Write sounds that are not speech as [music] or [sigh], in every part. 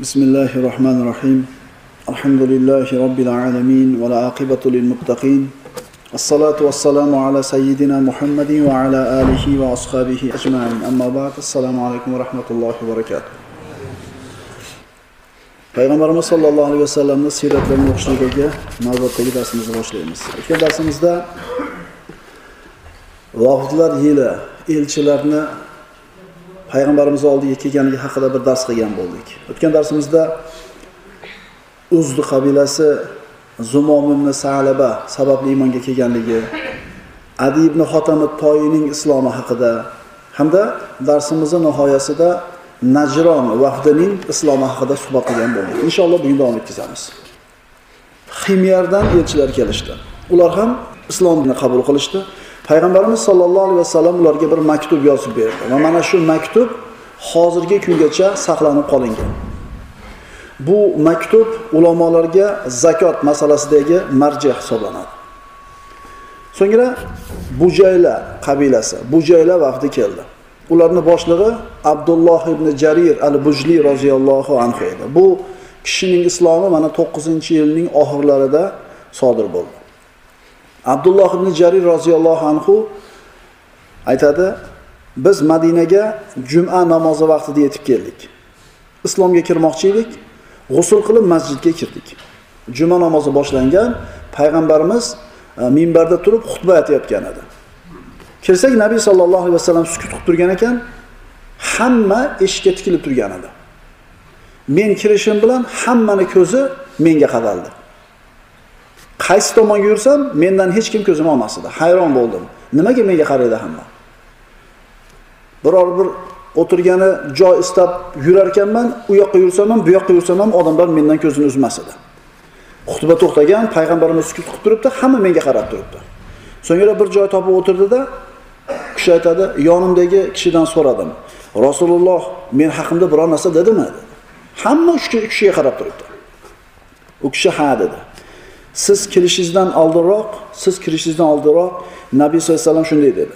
بسم الله الرحمن الرحيم الحمد لله رب العالمين والعاقبة للمتقين الصلاة والسلام على سيدنا محمد وعلى آله وأصحابه أجمعين أما بعد السلام عليكم ورحمة الله وبركاته payg'ambarimiz sollallohu alayhi vasallamni siyratlarini o'qishligiga navbatdagi darsimizni boshlaymiz. O'tgan darsimizda vohidlar yili elchilarni payg'ambarimiz oldiga kelganligi haqida bir dars qilgan bo'ldik. O'tgan darsimizda uzdi qabilasi zumom ibn salaba sababli iymonga kelganligi adi ibn xotami toyining islomi haqida hamda darsimizni nihoyasida najron vahdining islomi haqida suhbat qilgan bo'ldik. Inshaalloh bugun davom etkazamiz. Himyardan elchilar kelishdi. Ular ham islomni qabul qilishdi. Payg'ambarimiz sollallohu alayhi vasallam ularga bir maktub yozib berdi. Va mana shu maktub hozirgi kungacha saqlanib qolingan. Bu maktub ulamolarga zakot masalasidagi marja hisoblanadi. So'ngra bujayla qabilasi bujayla vaqti keldi. Ularni boshlig'i abdulloh ibn jarir al bujli roziyallohu anhu edi. Bu kishining islomi mana to'qqizinchi yilning oxirlarida sodir bo'ldi. Abdulloh ibn jarir roziyallohu anhu aytadi biz madinaga juma namozi vaqtida yetib keldik. Islomga kirmoqchi edik g'usul qilib masjidga kirdik. Juma namozi boshlangan payg'ambarimiz e, minbarda turib xutba aytayotgan edi. Kirsak nabiy sollallohu alayhi vasallam sukut qilib turgan ekan hamma eshikka tikilib turgan edi. Men kirishim bilan hammani ko'zi menga qadaldi. Qaysi tomonga yursam mendan hech kim ko'zini olmas edi. Hayron bo'ldim. Nimaga menga qaraydi hamma? Biror bir o'tirgani joy istab yurar ekanman u yoqqa yursam ham bu yoqqa yursam ham odamlar mendan ko'zini uzmas edi. Xutba to'xtagan payg'ambarimiz sukut qilib turibdi hamma menga qarab turibdi. So'ngra bir joy topib o'tirdida kishi aytadi yonimdagi kishidan so'radim. Rasululloh men haqimda biror narsa dedimi? Hamma uch kishiga qarab turibdi. U kishi ha dedi. Siz kirishingizdan oldinroq siz kirishingizdan oldinroq nabiy sallallohu alayhi vasallam shunday dedi.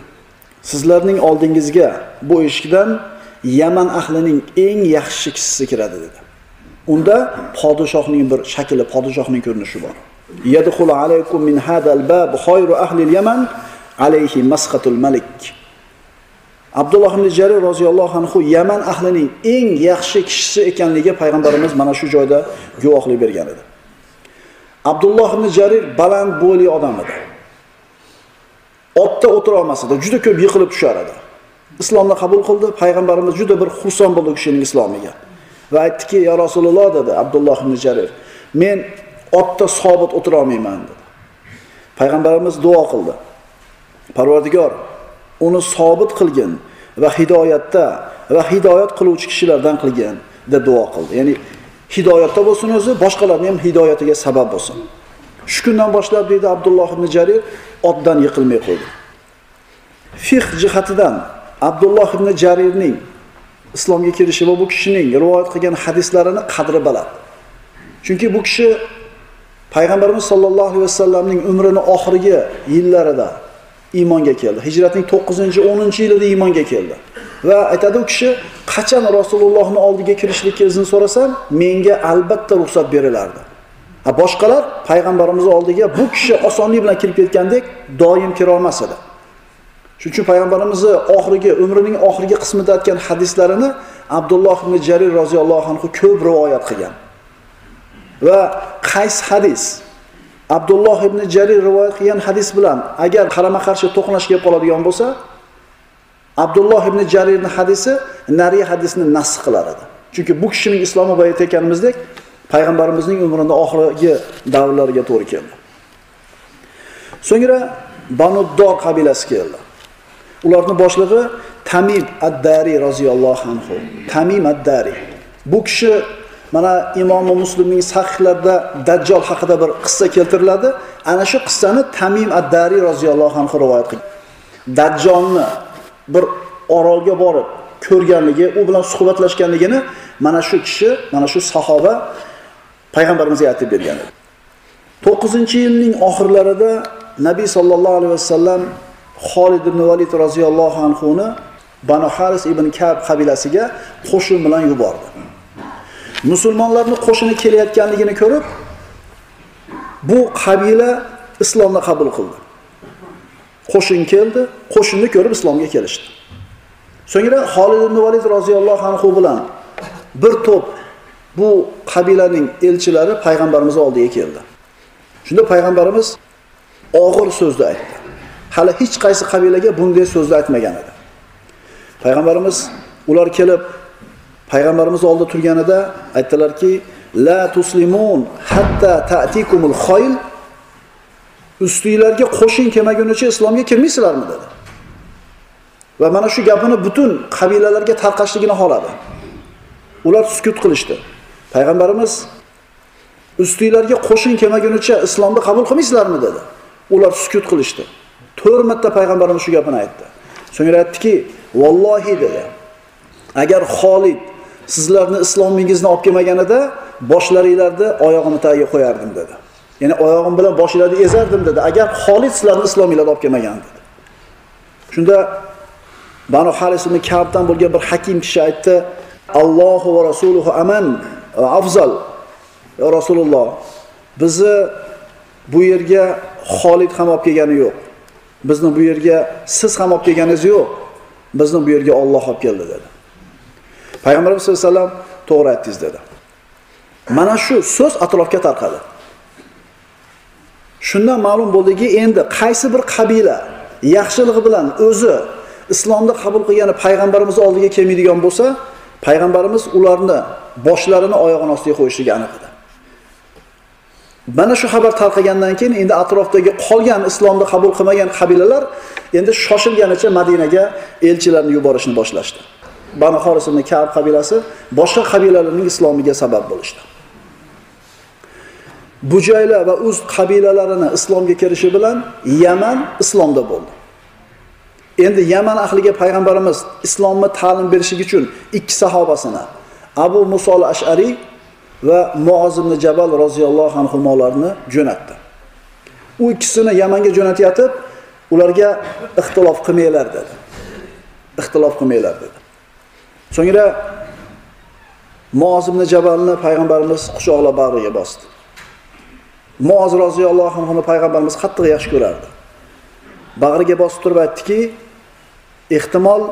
Sizlarning oldingizga bu eshikdan yaman ahlining eng yaxshi kishisi kiradi dedi. Unda podshohning bir shakli podshohning ko'rinishi bor. Yadkhulu alaykum min hadal bab khayru ahli yaman alayhi masxatul malik. Abdulloh ibn jarir roziyallohu anhu yaman ahlining eng yaxshi kishisi ekanligiga payg'ambarimiz mana shu joyda guvohlik bergan edi. Abdulloh ibn jarir baland bo'yli odam edi. Otda o'tira olmas edi juda ko'p yiqilib tushar edi. Islomni qabul qildi payg'ambarimiz juda bir xursand bo'ldi u kishining islomiga. Va aytdiki ya rasululloh dedi abdulloh ibn jarir men otda sobit o'tira olmayman dedi. Payg'ambarimiz duo qildi. Parvardigor uni sobit qilgin va hidoyatda va hidoyat qiluvchi kishilardan qilgin deb duo qildi. Ya'ni hidoyatda bo'lsin o'zi boshqalarni ham hidoyatiga sabab bo'lsin. Shu kundan boshlab deydi abdulloh ibn jarir otdan yiqilmay qo'ydi. Fiq jihatidan abdulloh ibn jarirning islomga kirishi va bu kishining rivoyat qilgan hadislarini qadri baland. Chunki bu kishi payg'ambarimiz sollallohu alayhi vasallamning umrini oxirgi yillarida iymonga keldi. Hijratning to'qqizinchi o'ninchi yilida iymonga keldi. Va aytadi u kishi qachon rasulullohni oldiga kirishlikka izn so'rasam menga albatta ruxsat berilardi. A boshqalar payg'ambarimiz oldiga bu kishi osonlik bilan kirib ketgandek doim kira olmas edi. Shuning uchun payg'ambarimizni oxirgi umrining oxirgi qismida aytgan hadislarini abdulloh ibn jarir roziyallohu anhu ko'p rivoyat qilgan. Va qaysi hadis? Abdulloh ibn jarir rivoyat qilgan hadis bilan agar qarama qarshi to'qnash kelib qoladigan bo'lsa abdulloh ibn jarirni hadisi nariya hadisni nasx qilar edi. Chunki bu kishining islomi boya aytganimizdek payg'ambarimizning umrini oxirgi davrlariga to'g'ri keldi. So'ngra banuddo qabilasi keldi. Ularni boshlig'i tamim addari roziyallohu anhu. Tamim addari. Bu kishi mana imomi muslimning sahihlarida dajjol haqida bir qissa keltiriladi. Ana shu qissani tamim addari roziyallohu anhu rivoyat qilgan dajjolni bir orolga borib ko'rganligi u bilan suhbatlashganligini mana shu kishi mana shu sahoba payg'ambarimizga aytib bergan edi. To'qqizinchi yilning oxirlarida nabiy sollallohu alayhi vasallam xolid ibn valid roziyallohu anhuni banu haris ibn kab qabilasiga qo'shin bilan yubordi. Musulmonlarni qo'shini kelayotganligini ko'rib bu qabila islomni qabul qildi. Qo'shin keldi qo'shinni ko'rib islomga kelishdi. So'ngra Xolid ibn Valid roziyallohu anhu bilan bir to'p bu qabilaning elchilari payg'ambarimiz oldiga keldi. Shunda payg'ambarimiz og'ir so'zni aytdi. Hali hech qaysi qabilaga bunday so'zni aytmagan edi. Payg'ambarimiz ular kelib payg'ambarimiz oldida turganida aytdilarki la tuslimun hatta ta'tikumul khoyl ustinglarga qo'shin kelmagunicha islomga kirmaysizlarmi dedi. Va mana shu gapini butun qabilalarga tarqashligini xohladi. Ular sukut qilishdi. Payg'ambarimiz ustinglarga qo'shin kelmagunicha islomni qabul qilmaysizlarmi? dedi. Ular sukut qilishdi. To'rt marta payg'ambarimiz shu gapini aytdi. So'ngra aytdiki vallohi dedi. Agar Xolid sizlarni islomingizni olib kelmaganida boshlaringlarni oyog'ini tagiga qo'yardim dedi. Ya'ni oyog'im bilan boshinglarni ezardim dedi. Agar Xolid sizlarni islominglarni olib kelmagan dedi. Shunda banu haris ibn kabdan bo'lgan bir hakim kishi aytdi allohu va rasuluhu aman e, afzal. Ya rasululloh bizni bu yerga Xolid ham olib kelgani yo'q. Bizni bu yerga siz ham olib kelganingiz yo'q. Bizni bu yerga Alloh olib keldi dedi. Payg'ambarimiz sallallohu alayhi vasallam to'g'ri aytdingiz dedi. Mana shu so'z atrofga tarqadi. Shundan ma'lum bo'ldiki endi qaysi bir qabila yaxshiligi bilan o'zi islomni qabul qilgani payg'ambarimiz oldiga kelmaydigan bo'lsa payg'ambarimiz ularni boshlarini oyog'ini ostiga qo'yishligi aniq edi. Mana shu xabar tarqagandan keyin endi atrofdagi qolgan islomni qabul qilmagan qabilalar endi shoshilganicha madinaga elchilarni yuborishni boshlashdi. Banu horis ibn kab qabilasi boshqa qabilalarning islomiga sabab bo'lishdi. Bujayla va uz qabilalarini islomga kirishi bilan yaman islomda bo'ldi. Endi yaman ahliga payg'ambarimiz islomni ta'lim berishlik uchun ikki sahobasini abu musol ashariy va muoz ibn jabal roziyallohu anhularni jo'natdi. U ikkisini yamanga jo'natayotib ularga ixtilof qilmanglar dedi. Ixtilof qilmanglar dedi. So'ngra muoz ibn jabalni payg'ambarimiz quchoqlab bag'riga bosdi. Muoz roziyallohu anhuni payg'ambarimiz qattiq yaxshi ko'rardi bag'riga bosib turib aytdiki ehtimol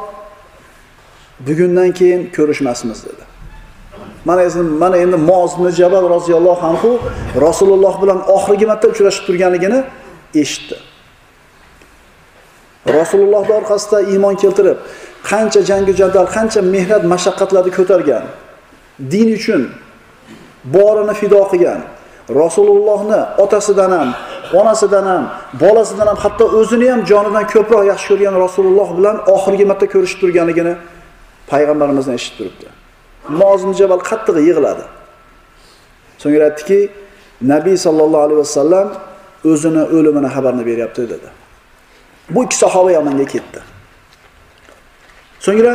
bugundan keyin ko'rishmasmiz dedi mana endi mana endi Muoz ibn Jabal roziyallohu anhu Rasululloh bilan oxirgi marta uchrashib turganligini eshitdi. rasulullohni orqasida iymon keltirib, qancha jangu jadal, qancha mehnat, mashaqqatlarni ko'targan, din uchun borini fido qilgan, Rasulullohni otasidan ham, onasidan ham, bolasidan ham, hatto o'zini ham jonidan ko'proq yaxshi ko'rgan Rasululloh bilan oxirgi marta ko'rishib turganligini payg'ambarimizdan eshitib turibdi. Muozim Jabal qattiq yig'ladi. So'ngra aytdiki, Nabiy sallallohu alayhi vasallam o'zini o'limini xabarini beryapti dedi. Bu ikki sahoba Yamanga ketdi. So'ngra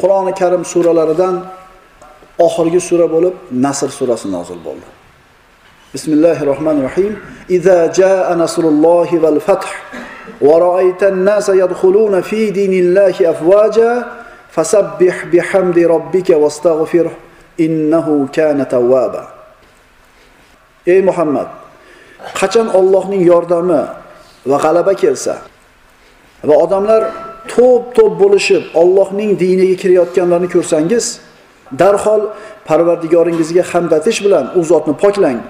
Qur'oni Karim suralaridan oxirgi sura bo'lib Nasr surasi nozil bo'ldi. بسم الله الرحمن الرحيم إذا جاء نصر الله fath ورأيت الناس nasa yadkhuluna fi dinillahi afwaja fasabbih bihamdi robbika واستغفره innahu kana tawwaba. Ey muhammad qachon Allohning yordami va g'alaba kelsa va odamlar to'p-to'p bo'lishib Allohning diniga kirayotganlarni ko'rsangiz darhol Parvardigoringizga hamd etish bilan u zotni poklang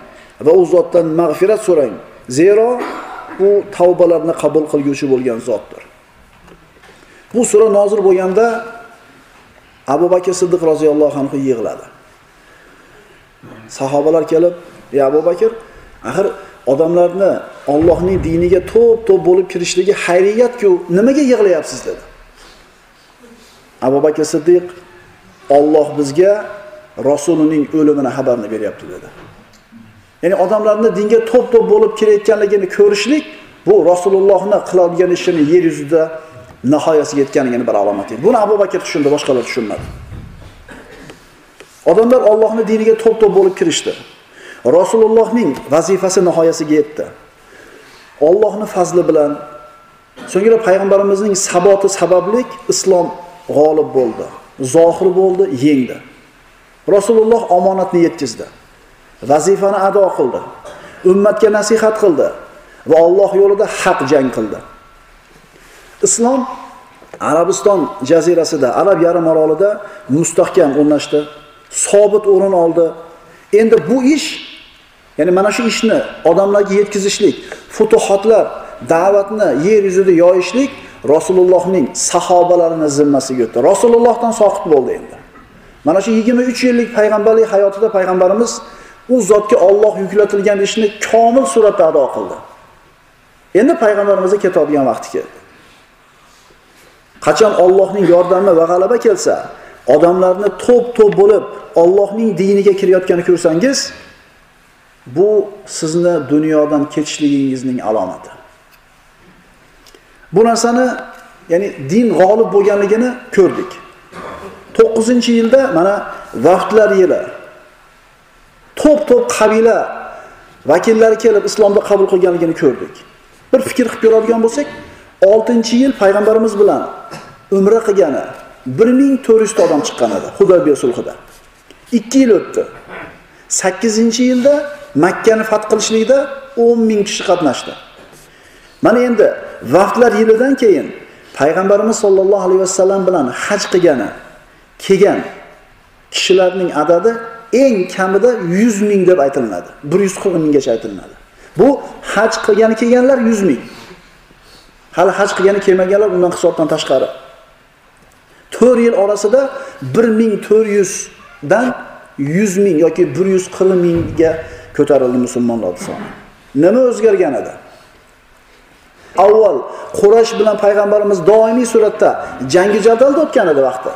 va u zotdan mag'firat so'rang. Zero u tavbalarni qabul qilguvchi bo'lgan zotdir. Bu sura nozil bo'lganda abu bakr siddiq roziyallohu anhu yig'ladi. Sahobalar kelib ey abu bakr axir odamlarni Allohning diniga to'p to'p bo'lib kirishligi xayriyatku nimaga yig'layapsiz? dedi. Abu bakr siddiq Alloh bizga rasulining o'limini xabarini beryapti dedi. Ya'ni odamlarni dinga to'p to'p bo'lib kelayotganligini ko'rishlik bu rasulullohni qiladigan ishini yer yuzida nihoyasiga yetganligini bir alomati edi. Buni Abu Bakr tushundi, boshqalar tushunmadi. Odamlar Allohning diniga to'p-to'p bo'lib kirishdi. Rasulullohning vazifasi nihoyasiga yetdi. Allohning fazli bilan so'ngra payg'ambarimizning saboti sabablik islom g'olib bo'ldi. Zohir bo'ldi, yengdi. Rasululloh omonatni yetkazdi. Vazifani ado qildi. Ummatga nasihat qildi va Alloh yo'lida haq jang qildi. Islom Arabiston jazirasida, Arab yarim orolida mustahkam o'rnashdi, sobit o'rin oldi. Endi bu ish, ya'ni mana shu ishni odamlarga yetkazishlik, futuhotlar, da'vatni yer yuzida yoyishlik Rasulullohning sahobalarini zimmasiga o'tdi. Rasulullohdan soqit bo'ldi endi. Mana shu 23 yillik payg'ambarlik hayotida payg'ambarimiz u zotga Alloh yuklatilgan ishni komil suratda ado qildi. Endi payg'ambarimizga ketadigan vaqti keldi. Qachon Allohning yordami va g'alaba kelsa, odamlarni to'p-to'p bo'lib Allohning diniga kirayotganini ko'rsangiz, bu sizni dunyodan ketishligingizning alomati. Bu narsani, ya'ni din g'olib bo'lganligini ko'rdik. 9-yilda mana vaqtlar yili to'p-to'p qabila vakillari kelib islomni qabul qilganligini ko'rdik. Bir fikr qilib ko'radigan bo'lsak, 6-yil payg'ambarimiz bilan umra qilgani 1400 odam chiqqan edi Hudaybiya sulhida. 2 yil o'tdi. 8-yilda Makkani fath qilishlikda 10 ming kishi qatnashdi. Mana endi vaqtlar yilidan keyin payg'ambarimiz sollallohu alayhi vasallam bilan haj qilgani, kelgan kishilarning adadi eng kamida 100 ming deb aytiladi. 140 minggacha aytiladi. Bu haj qilgani kelganlar 100 ming. Hali haj qilgani kelmaganlar undan hisobdan tashqari. 4 yil orasida 1400 dan 100 ming yoki 140 mingga ko'tarildi musulmonlar soni. Nima o'zgargan edi? Avval Quraysh bilan payg'ambarimiz doimiy suratda jangi jadalda o'tgan edi vaqtda.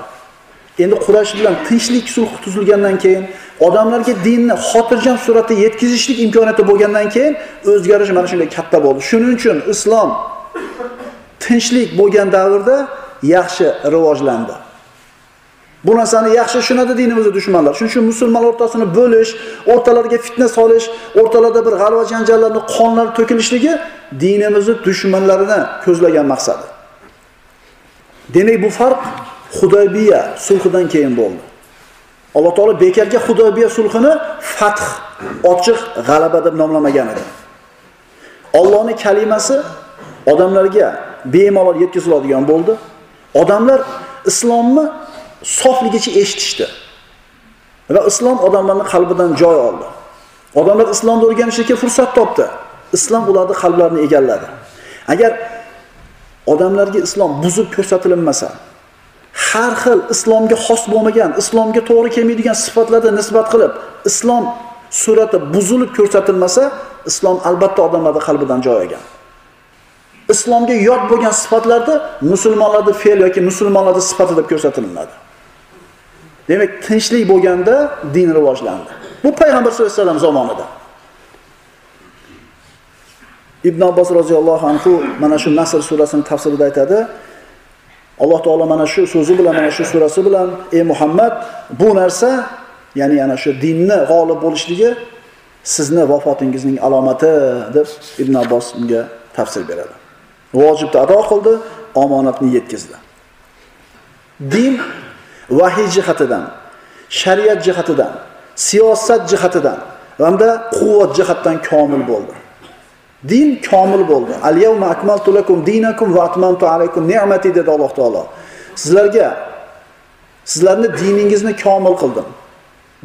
Endi Quraysh bilan tinchlik sulh tuzilgandan keyin, odamlarga dinni xotirjam suratda yetkazishlik imkoniyati bo'lgandan keyin o'zgarish mana shunday katta bo'ldi. Shuning uchun islom tinchlik bo'lgan davrda yaxshi rivojlandi. Bu narsani yaxshi tushunadi dinimizda dushmanlar. Shuning uchun musulmonlar o'rtasini bo'lish, o'rtalarga fitna solish, o'rtalarda bir g'alva janjallarni qonlar to'kilishligi dinimizni dushmanlarini ko'zlagan maqsadi. Demak, bu farq Hudaybiya sulhidan keyin bo'ldi. Alloh taolo bekarga Hudaybiya sulhini fath, ochiq g'alaba deb nomlamagan edi. Allohning kalimasi odamlarga bemalol yetkaziladigan bo'ldi. Odamlar islomni sofligicha eshitishdi. Va islom odamlarning qalbidan joy oldi. Odamlar islomni o'rganishga fursat topdi. Islom ularning qalblarini egalladi. Agar odamlarga islom buzib ko'rsatilmasa, har xil islomga xos bo'lmagan, islomga to'g'ri kelmaydigan sifatlarga nisbat qilib, islom surati buzilib ko'rsatilmasa, islom albatta odamlarning qalbidan joy olgan. islomga yot bo'lgan sifatlarda musulmonlarning fe'l yoki musulmonlarning sifati deb ko'rsatiladi. Demak, tinchlik bo'lganda din rivojlandi. Bu payg'ambar sollallohu alayhi vasallam zamonida. Ibn Abbos roziyallohu anhu mana shu Nasr surasining tafsirida aytadi. Alloh taolo mana shu so'zi bilan, mana shu surasi bilan, ey Muhammad, bu narsa, ya'ni ana shu dinni g'olib bo'lishligi sizni vafotingizning alomati deb Ibn Abbos unga tafsir beradi. Vojibni ado qildi, omonatni yetkazdi. Din vahiy jihatidan, shariat jihatidan, siyosat jihatidan hamda quvvat jihatdan komil bo'ldi. Din komil bo'ldi. Al-yawma akmaltu lakum dinakum va atmamtu alaykum ni'mati dedi Alloh taolo. Sizlarga sizlarni diningizni komil qildim.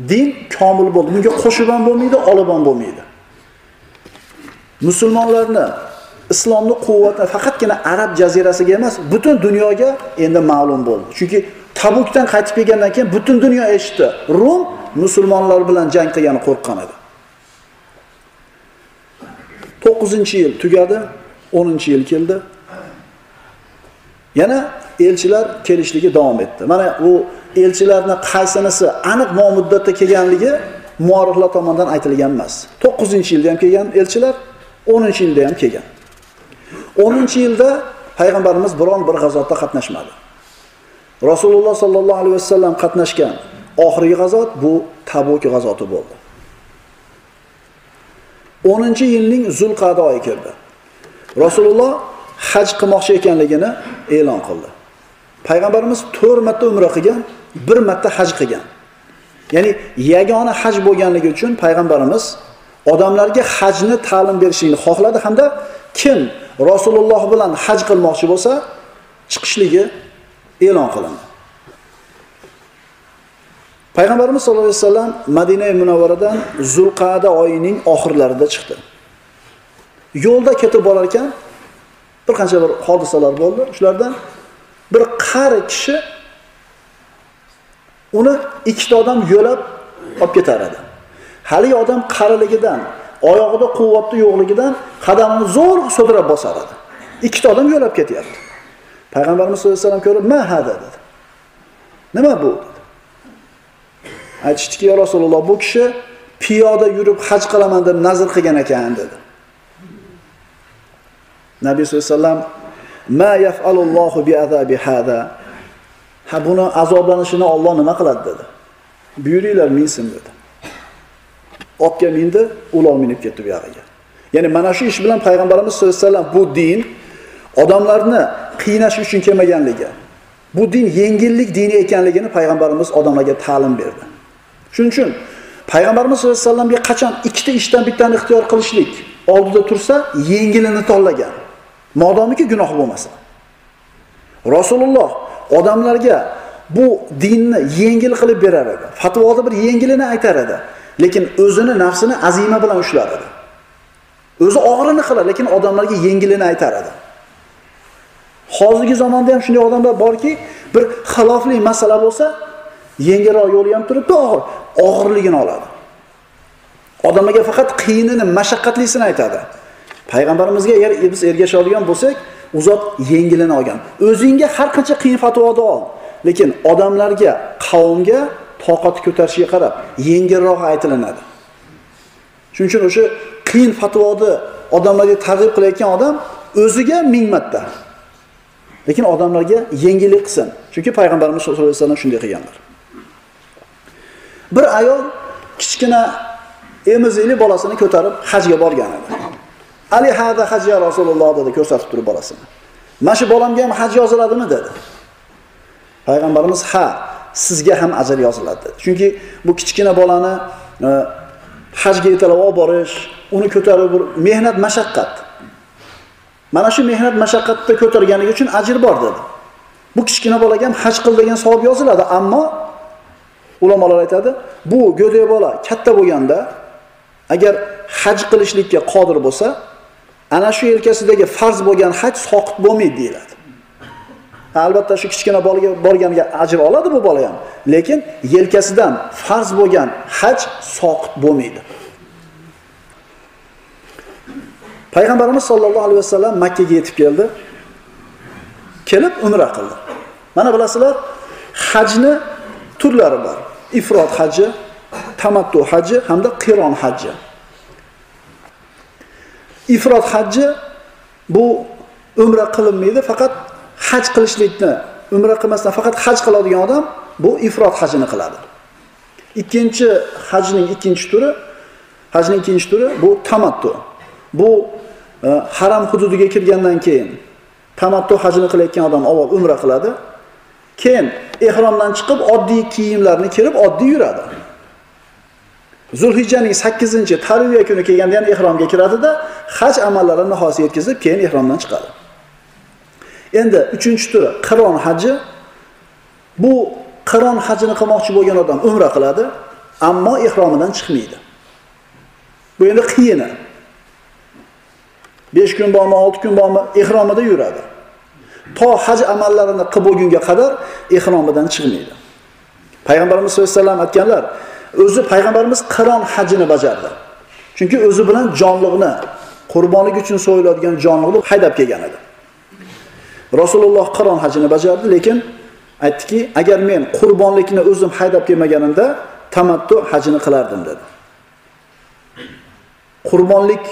Din komil bo'ldi. Bunga qo'shib ham bo'lmaydi, olib ham bo'lmaydi. Musulmonlarni islomni quvvati faqatgina arab jazirasiga emas, butun dunyoga endi ma'lum bo'ldi. Chunki Tabukdan qaytib kelgandan keyin butun dunyo eshitdi. Rum musulmonlar bilan jang qilgani qo'rqqan edi. 9-yil tugadi, 10-yil keldi. Yana elchilar kelishligi davom etdi. Mana u elchilarni qaysinisi aniq muddatda kelganligi muoriflar tomonidan aytilgan emas. 9-yilda ham kelgan elchilar, 10-yilda ham kelgan. 10-yilda payg'ambarimiz biron bir g'azotda qatnashmadi. Rasululloh sollallohu alayhi vasallam qatnashgan oxirgi g'azot bu Tabuk g'azoti bo'ldi. 10-yilning Zulqa'da oyi keldi Rasululloh haj qilmoqchi ekanligini e'lon qildi. Payg'ambarimiz 4 marta umra qilgan, 1 marta haj qilgan. Ya'ni yagona haj bo'lganligi uchun payg'ambarimiz odamlarga hajni ta'lim berishlikni xohladi hamda kim Rasululloh bilan haj qilmoqchi bo'lsa, chiqishligi e'lon qilindi. Payg'ambarimiz sollallohu alayhi vasallam Madina Munavvaradan Zulqa'da oyining oxirlarida chiqdi. Yo'lda ketib borar ekan, bir qancha bir hodisalar bo'ldi. Shulardan bir qari kishi uni ikkita odam yo'lab olib ketar edi. Haligi odam qariligidan, oyog'ida quvvati yo'qligidan qadamini zo'r so'dirab bosar edi. Ikkita odam yo'lab ketyapti. Payg'ambarimiz sollallohu alayhi vasallam ko'rib, "Ma hada" dedi. Nima bu? Aytishdiki, "Ya Rasululloh, bu kishi piyoda yurib haj qilaman deb nazr qilgan ekan" dedi. Nabiy sollallohu alayhi vasallam, "Ma yaf'alullohu bi azabi hada" Ha buni azoblanishini Alloh nima qiladi dedi. Buyuringlar minsin dedi. Otga mindi, ulov minib ketdi bu yog'iga. Ya'ni mana shu ish bilan payg'ambarimiz sollallohu alayhi vasallam bu din odamlarni qiynash uchun kelmaganligi, bu din yengillik dini ekanligini payg'ambarimiz odamlarga ta'lim berdi. Shuning uchun payg'ambarimiz sollallohu alayhi vasallamga qachon ikkita ishdan bittani ixtiyor qilishlik oldida tursa, yengilini tanlagan. Modomiki gunoh bo'lmasa. Rasululloh odamlarga bu dinni yengil qilib berar edi. Fatvoda bir yengilini aytar edi. Lekin o'zini nafsini azima bilan ushlar edi. O'zi og'irini qilar, lekin odamlarga yengilini aytar edi. Hozirgi zamonda ham shunday odamlar borki, bir xilofli masala bo'lsa, yengilroq yo'li ham turibdi, og'ir, og'irligini oladi. Odamlarga faqat qiyinini, mashaqqatlisini aytadi. Payg'ambarimizga agar biz ergashadigan bo'lsak, u zot yengilini olgan. O'zingga har qancha qiyin fatvoda ol, lekin odamlarga, qavmga toqat ko'tarishiga qarab yengilroq aytilinadi. Shuning uchun o'sha qiyin fatvoni odamlarga targ'ib qilayotgan odam o'ziga ming marta lekin odamlarga yengillik qilsin. Chunki payg'ambarimiz sallallohu alayhi vasallam shunday qilganlar. Bir ayol kichkina emizikli bolasini ko'tarib hajga borgan edi. Ali hada hajja Rasululloh dedi ko'rsatib turib bolasini. Mana shu bolamga ham haj yoziladimi dedi. Payg'ambarimiz ha, sizga ham ajr yoziladi dedi. Chunki bu kichkina bolani e, hajga yetalab olib borish, uni ko'tarib bir mehnat, mashaqqat. Mana shu mehnat mashaqqatda ko'targanligi uchun ajr bor dedi. Bu kichkina bolaga ham haj qil degan savob yoziladi, ammo ulamolar aytadi, bu go'dak bola katta bo'lganda agar haj qilishlikka qodir bo'lsa, ana shu yelkasidagi farz bo'lgan haj soqit bo'lmaydi deyiladi. Albatta shu kichkina bolaga borganiga ajr oladi bu bola ham, lekin yelkasidan farz bo'lgan haj soqit bo'lmaydi. Payg'ambarimiz sollallohu alayhi vasallam Makka ga yetib keldi. Kelib umra qildi. Mana bilasizlar, hajni turlari bor. Ifrot haji, tamattu haji hamda qiron haji. Ifrot haji bu umra qilinmaydi, faqat haj qilishlikni, umra qilmasdan faqat haj qiladigan odam bu ifrot hajini qiladi. Ikkinchi hajning ikkinchi turi, hajning ikkinchi turi bu tamattu. Bu e, haram hududiga kirgandan keyin tamattu hajini qilayotgan odam avval umra qiladi. Keyin ehromdan chiqib oddiy kiyimlarni kirib oddiy yuradi. Zulhijjaning 8-chi tarviya kuni kelganda yana ehromga kiradida, haj amallarini nihoyasiga yetkazib, keyin ehromdan chiqadi. Endi 3-turi qiron haji. Bu qiron hajini qilmoqchi bo'lgan odam umra qiladi, ammo ehromidan chiqmaydi. Bu endi qiyini. 5 kun bormi, 6 kun bormi ehromida yuradi. To haj amallarini qilib bo'lgunga qadar ehromidan chiqmaydi. Payg'ambarimiz sollallohu alayhi vasallam aytganlar, o'zi payg'ambarimiz qiron hajini bajardi. Chunki o'zi bilan jonliqni, qurbonlik uchun so'yiladigan jonliqni haydab kelgan edi. Rasululloh qiron hajini bajardi, lekin aytdiki, agar men qurbonlikni o'zim haydab kelmaganimda tamattu hajini qilardim dedi. Qurbonlik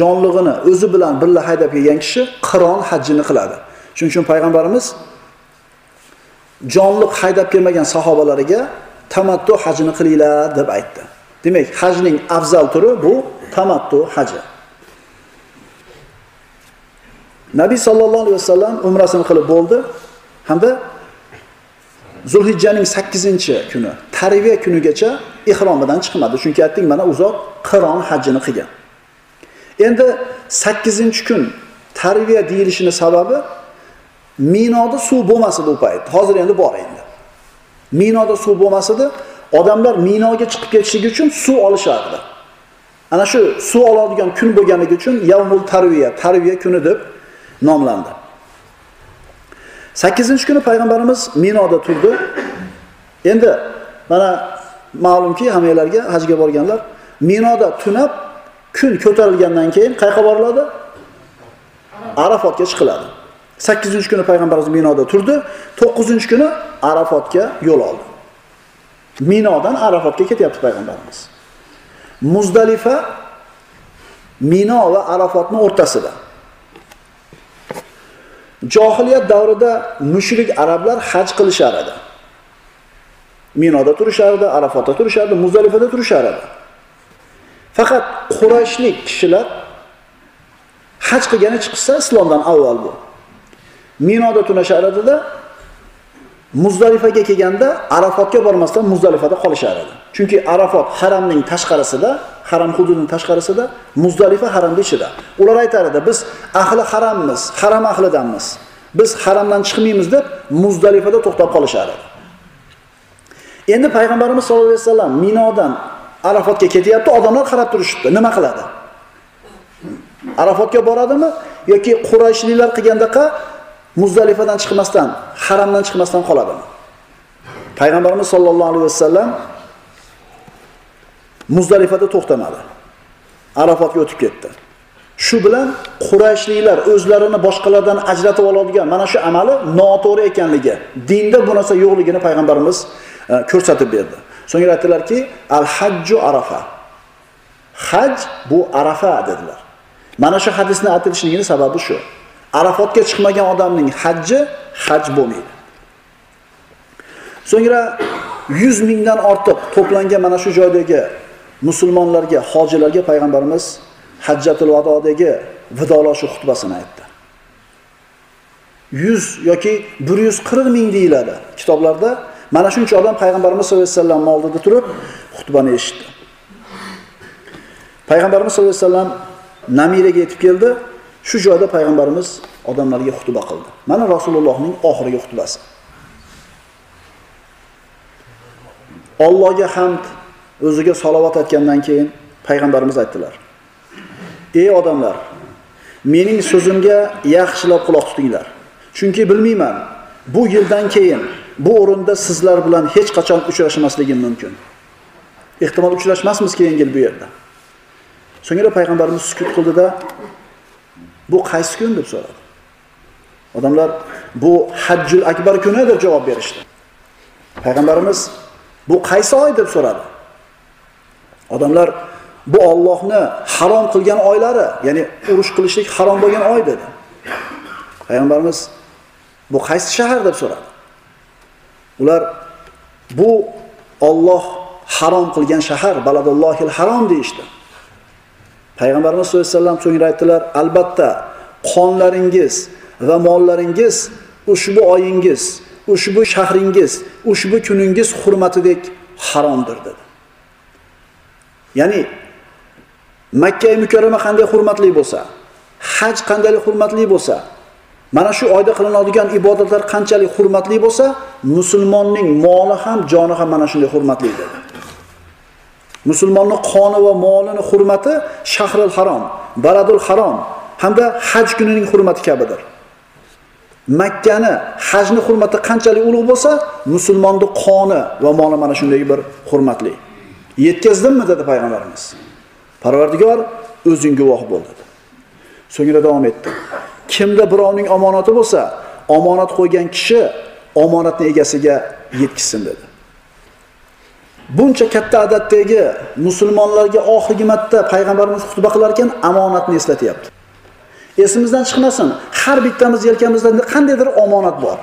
jonlig'ini o'zi bilan birga haydab kelgan kishi qiron hajini qiladi. Shuning uchun payg'ambarimiz jonliq haydab kelmagan sahobalariga tamattu hajini qilinglar deb aytdi. Demak, hajning afzal turi bu tamattu haji. Nabiy sallallohu alayhi vasallam umrasini qilib bo'ldi hamda Zulhijjaning 8-kuni tarbiya kunigacha ihromidan chiqmadi chunki aytdik mana u zot qiron hajjini qilgan endi sakkizinchi kun tarbiya deyilishini sababi minoda suv bo'lmas edi u payt. Hozir endi bor endi. Minoda suv bo'lmas edi odamlar minoga chiqib ketishligi uchun suv olishardi. Ana shu suv oladigan kun bo'lganligi uchun yavmul tarviya tarviya kuni deb nomlandi. Sakkizinchi kuni payg'ambarimiz minoda turdi. Endi mana ma'lumki hammanglarga hajga borganlar minoda tunab kun ko'tarilgandan keyin qayerga boriladi arafotga chiqiladi. Sakkizinchi kuni payg'ambarimiz minoda turdi. To'qqizinchi kuni arafotga yo'l oldi. Minodan arafotga ketyapti payg'ambarimiz. Muzdalifa mino va arafotni o'rtasida. Johiliyat davrida mushrik arablar haj qilishar edi minoda turishardi arafotda turishardi muzdalifada turishar edi faqat qurayshlik kishilar haj qilgani chiqsa islomdan avval bu. Minoda tunashar edida muzdalifaga kelganda arafotga bormasdan muzdalifada qolishar edi. Chunki arafot haramning tashqarisida haram hududining tashqarisida muzdalifa haramning ichida. Ular aytar edi biz ahli harammiz haram ahlidanmiz. Biz haramdan chiqmaymiz deb muzdalifada to'xtab qolishar edi. Endi payg'ambarimiz sollallohu alayhi vasallam minodan arafotga ketyapti odamlar qarab turishibdi. Nima qiladi? Arafotga boradimi yoki qurayshliklar qilgandaqa muzdalifadan chiqmasdan haramdan chiqmasdan qoladimi? Payg'ambarimiz sollallohu alayhi vasallam muzdalifada to'xtamadi. Arafotga o'tib ketdi. Shu bilan qurayshliklar o'zlarini boshqalardan ajratib oladigan mana shu amali noto'g'ri ekanligi dinda bu narsa yo'qligini payg'ambarimiz e, ko'rsatib berdi. So'ngra aytdilarki al hajju arafa. Haj bu arafa dedilar. Mana shu hadisni aytilishligini sababi shu. Arafotga chiqmagan odamning hajji haj bo'lmaydi. So'ngra 100 mingdan ortiq to'plangan mana shu joydagi musulmonlarga hojilarga payg'ambarimiz hajjatul vadodagi vidolashuv xutbasini aytdi. 100 yoki bir yuz qirq ming deyiladi kitoblarda. Mana shuncha odam payg'ambarimiz sollallohu alayhi vasallam oldida turib xutbani eshitdi. Payg'ambarimiz sollallohu alayhi vasallam namiraga yetib keldi. Shu joyda payg'ambarimiz odamlarga xutba qildi. Mana rasulullohning oxirgi xutbasi. Allohga hamd o'ziga salovat aytgandan keyin payg'ambarimiz aytdilar. Ey odamlar mening so'zimga yaxshilab quloq tutinglar. Chunki bilmayman bu yildan keyin bu o'rinda sizlar bilan hech qachon uchrashmasligim mumkin. Ehtimol uchrashmasmiz keyingi yil bu yerda. So'ngra payg'ambarimiz sukut qildida bu qaysi kun deb so'radi? Odamlar bu hajjul akbar kuni deb javob berishdi. Payg'ambarimiz bu qaysi oy deb so'radi? Odamlar bu Allohni harom qilgan oylari ya'ni urush qilishlik harom bo'lgan oy dedi. Payg'ambarimiz bu qaysi shahar deb so'radi? Ular bu Alloh harom qilgan shahar baladullohil harom deyishdi. Payg'ambarimiz sollallohu alayhi vasallam so'ngra aytdilar albatta qonlaringiz va mollaringiz ushbu oyingiz ushbu shahringiz ushbu kuningiz hurmatidek haromdir dedi. Ya'ni makka mukarrama qanday hurmatli bo'lsa haj qanday hurmatli bo'lsa mana shu oyda qilinadigan ibodatlar qanchalik hurmatli bo'lsa musulmonning moli ham joni ham mana shunday hurmatli dedi. Musulmonni qoni va molini hurmati shahril harom baladul harom hamda haj kunining hurmati kabidir. Makkani hajni hurmati qanchalik ulug' bo'lsa musulmonni qoni va moli mana shunday bir hurmatli. Yetkazdimmi dedi payg'ambarimiz. Parvardigor o'zing guvoh bo'l dedi. So'ngra davom etdi. Kimda birovning omonati bo'lsa omonat qo'ygan kishi omonatni egasiga yetkazsin dedi. Buncha katta adatdagi musulmonlarga oxirgi marta payg'ambarimiz xutba qilar ekan omonatni eslatyapti. Esimizdan chiqmasin har bittamiz yelkamizda qandaydir omonat bor.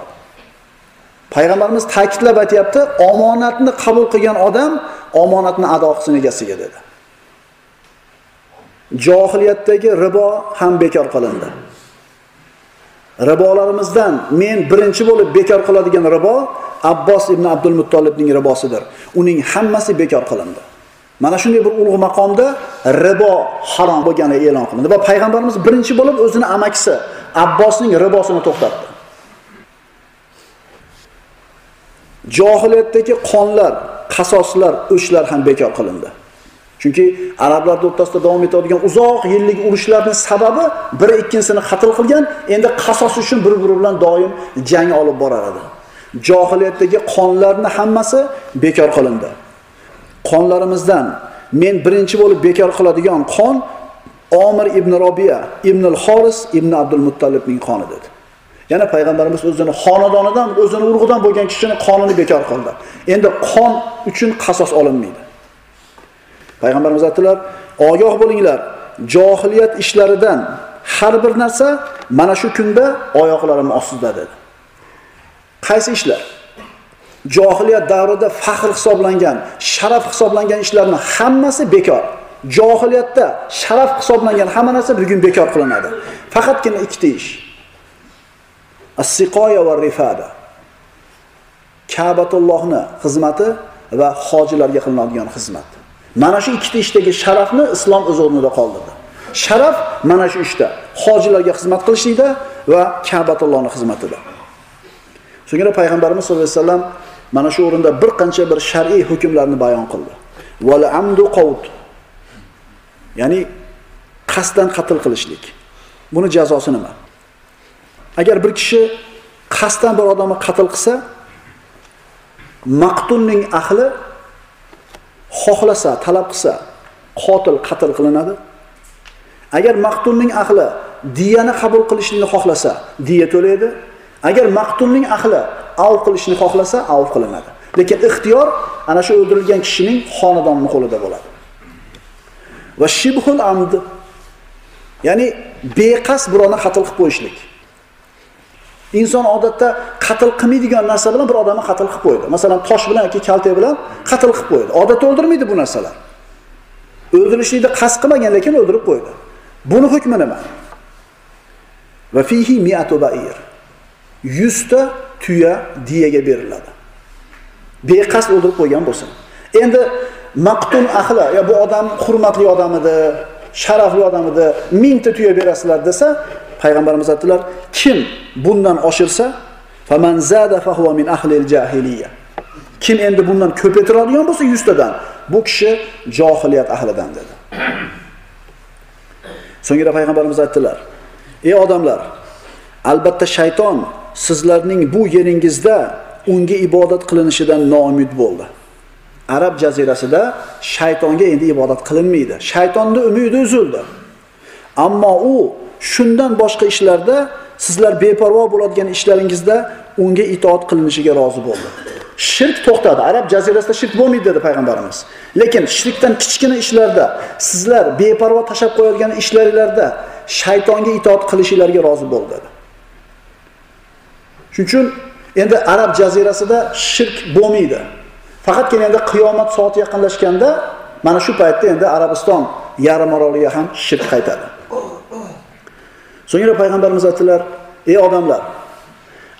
Payg'ambarimiz ta'kidlab aytyapti omonatni qabul qilgan odam omonatni ado qilsin egasiga dedi. Johiliyatdagi ribo ham bekor qilindi. Ribolarimizdan men birinchi bo'lib bekor qiladigan ribo Abbos ibn Abdul Muttolibning ribosidir. Uning hammasi bekor qilindi. Mana shunday bir ulug' maqomda ribo harom bo'lgani e'lon qilindi va payg'ambarimiz birinchi bo'lib o'zini amakisi Abbosning ribosini to'xtatdi. Johiliyatdagi qonlar, qasoslar, o'chlar ham bekor qilindi. Chunki arablar o'rtasida davom etadigan uzoq yillik urushlarning sababi biri ikkinchisini qatl qilgan, endi qasos uchun bir-biri bilan doim jang olib borar edi. Johiliyatdagi qonlarni hammasi bekor qilindi. Qonlarimizdan men birinchi bo'lib bekor qiladigan qon Omir ibn Robiya, ibn al-Xoris, ibn Abdul Muttolibning qoni dedi. Yana payg'ambarimiz o'zini xonadonidan, o'zini urug'idan bo'lgan kishining qonini bekor qildi. Endi qon uchun qasos olinmaydi. Payg'ambarimiz aytdilar, ogoh bo'linglar, johiliyat ishlaridan har bir narsa mana shu kunda oyoqlarim ostida dedi. Qaysi ishlar? Johiliyat davrida faxr hisoblangan, sharaf hisoblangan ishlarning hammasi bekor. Johiliyatda sharaf hisoblangan hamma narsa bugun bekor qilinadi. Faqatgina ikkita ish. As-siqoya va rifada. Ka'batullohni xizmati va hojilarga qilinadigan xizmat. Mana shu ikkita ishdagi sharafni islom o'z o'rnida qoldirdi. Sharaf mana shu ishda, hojilarga xizmat qilishlikda va kabatullohni xizmatida. So'ngra payg'ambarimiz sollallohu alayhi vasallam mana shu o'rinda bir qancha bir shar'iy hukmlarni bayon qildi. Val amdu qawt. Ya'ni qasddan qatl qilishlik. Buni jazosi nima? Agar bir kishi qasddan bir odamni qatl qilsa, maqtunning ahli xohlasa, talab qilsa, qotil qatl qilinadi. Agar maqtunning ahli diyani qabul qilishlikni xohlasa, diya to'laydi. Agar maqtumning ahli av qilishni xohlasa, av qilinadi. Lekin ixtiyor ana shu o'ldirilgan kishining xonadonining qo'lida bo'ladi. Va shibhul amd ya'ni beqasd birovni qatl qilib qo'yishlik. Inson odatda qatl qilmaydigan narsa bilan bir odamni qatl qilib qo'ydi. Masalan, tosh bilan yoki kaltak bilan qatl qilib qo'ydi. Odatda o'ldirmaydi bu narsalar. o'ldirishlikni qasd qilmagan, lekin o'ldirib qo'ydi. Buni hukmi nima? Va fihi mi'atu ba'ir. 100 ta tuya diyaga beriladi. Beqasd o'ldirib qo'ygan bo'lsa. Endi maqtun ahli, ya bu odam hurmatli odam edi, sharafli odam edi, 1000 ta tuya berasizlar desa, payg'ambarimiz aytdilar, kim bundan oshirsa, min ahlil jahiliya. Kim endi bundan ko'paytiradigan bo'lsa 100 tadan, bu kishi johiliyat ahlidan dedi. So'ngra payg'ambarimiz aytdilar: "Ey odamlar, albatta shayton sizlarning bu yeringizda unga ibodat qilinishidan noumid bo'ldi." Arab jazirasida shaytonga endi ibodat qilinmaydi. shaytonni umidi uzildi. Ammo u shundan boshqa ishlarda sizlar beparvo bo'ladigan ishlaringizda unga itoat qilinishiga rozi bo'ldi. Shirk to'xtadi. Arab jazirasida shirk bo'lmaydi dedi payg'ambarimiz. Lekin shirkdan kichkina ishlarda sizlar beparvo tashlab qo'yadigan ishlaringlarda shaytonga itoat qilishinglarga rozi bo'ldi dedi. Shuning uchun endi Arab jazirasida shirk bo'lmaydi. Faqatgina endi qiyomat soati yaqinlashganda mana shu paytda endi Arabiston yarim oroliga ham shirk qaytadi. So'ngra payg'ambarimiz aytdilar: "Ey odamlar,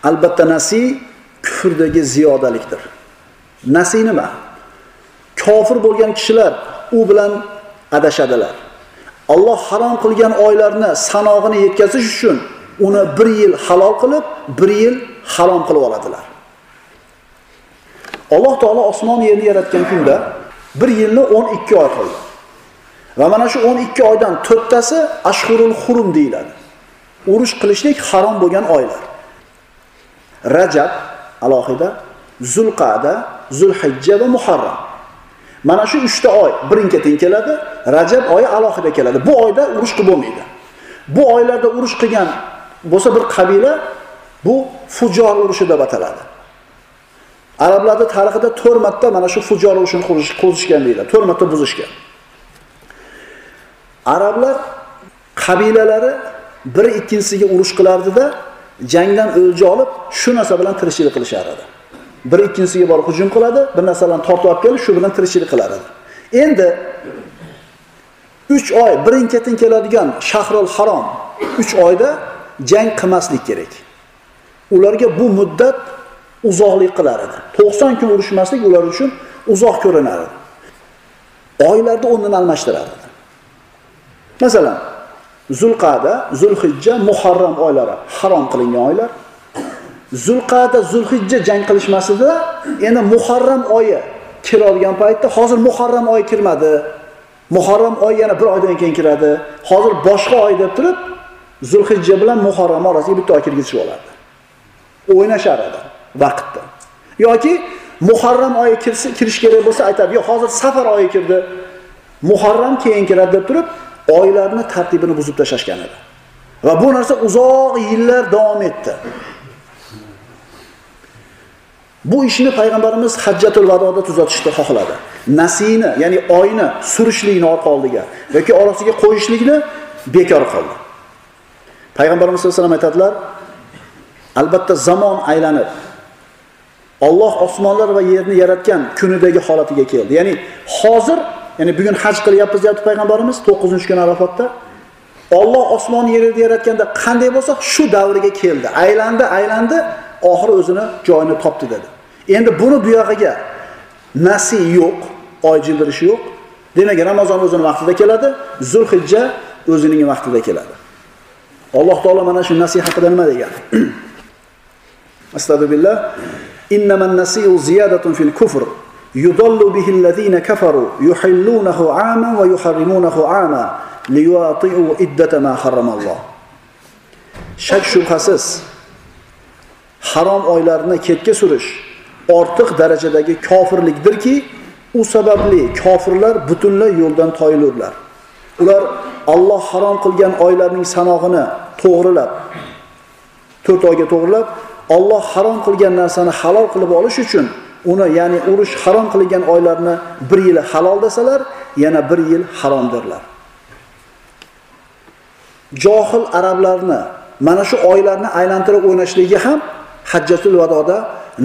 albatta nasiy kufrdagi ziyodalikdir." Nasiy nima? Kofir bo'lgan kishilar u bilan adashadilar. Alloh harom qilgan oylarni sanog'ini yetkazish uchun uni 1 yil halol qilib, 1 yil harom qilib oladilar. Alloh taolo osmon yerni yaratgan kunda 1 yilni 12 oy qildi. Va mana shu 12 oydan to'rttasi ashhurul hurum deyiladi. urush qilishlik harom bo'lgan oylar. Rajab alohida, Zulqa'da, Zulhijja va Muharram. Mana shu 3 ta oy birin-ketin keladi, Rajab oyi alohida keladi. Bu oyda urush qilib bo'lmaydi. Bu oylarda urush qilgan bo'lsa bir qabila bu fujor urushi deb ataladi. arablarni tarixida 4 marta mana shu fujor urushini qo'zishgan deyiladi. 4 marta buzishgan. Arablar qabilalari bir ikkinchisiga urush qilardida jangdan o'lja olib shu narsa bilan tirikchilik qilishar edi bir ikkinchisiga borib hujum qiladi bir narsalarni tortib olib kelib shu bilan tirikchilik qilar edi endi uch oy birin ketin keladigan shahrul harom uch oyda jang qilmaslik kerak ularga bu muddat uzoqlik qilar edi. 90 kun urushmaslik ular uchun uzoq ko'rinar edi. Oylarda o'rnini almashtiradi. Masalan, Zulqada, Zulhijja, Muharram oylari harom qilingan oylar. Zulqada, Zulhijja jang qilishmasida endi Muharram oyi kirolgan paytda hozir Muharram oyi kirmadi. Muharram oyi yana bir oydan keyin kiradi. Hozir boshqa oy deb turib, Zulhijja bilan Muharram orasiga bitta oy kirgizishib oladi. O'ynashar edi vaqtda. yoki Muharram oyi kirsa kirish kerak bo'lsa aytadi, "Yo'q, hozir Safar oyi kirdi. Muharram keyin kiradi" deb turib, oylarni tartibini buzib tashlashgan edi. Va bu narsa uzoq yillar davom etdi. Bu ishni payg'ambarimiz Hajjatul Vadoda tuzatishni xohladi. Nasini, ya'ni oyni surishlikni orqa oldiga yoki orasiga qo'yishlikni bekor qildi. Payg'ambarimiz sollallohu alayhi vasallam aytadilar, albatta zamon aylanib Alloh osmonlar va yerni yaratgan kunidagi holatiga keldi. Ya'ni hozir, ya'ni bugun haj qilyapmiz deyapti payg'ambarimiz 9-kun Arafatda. Alloh osmon yerni yaratganda qanday bo'lsa, shu davriga keldi. Aylandi, aylandi, oxiri o'zini joyini topdi dedi. Endi buni bu yog'iga nasi yo'q, oy jildirishi yo'q. Demak, Ramazon o'zining vaqtida keladi, Zulhijja o'zining vaqtida keladi. Alloh taolo mana shu nasihat haqida nima degan? [clears throat] Astagfirullah. Innaman nasiu ziyadatun fil kufr yudallu bihi allazina kafaru yuhillunahu 'aman wa yuharrimunahu 'aman liyuati'u iddata ma harrama alloh Shak shubhasiz harom oylarni ketga surish ortiq darajadagi kofirlikdirki, u sababli kofirlar butunlay yo'ldan toyilurlar. Ular Alloh harom qilgan oylarning sanog'ini to'g'rilab to'rt oyga to'g'rilab Alloh harom qilgan narsani halol qilib olish uchun uni ya'ni urush harom qilingan oylarni bir yil halol desalar, yana bir yil haromdirlar. Johil arablarni mana shu oylarni aylantirib o'ynashligi ham Hajjatul Vadoda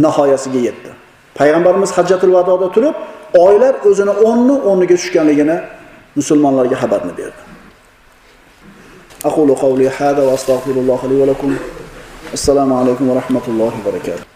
nihoyasiga yetdi. Payg'ambarimiz Hajjatul Vadoda turib, oylar o'zini o'rni o'rniga tushganligini musulmonlarga xabarni berdi. Aqulu qawli hada va astagfirulloh li va lakum. Assalomu alaykum va rahmatullohi va barakatuh.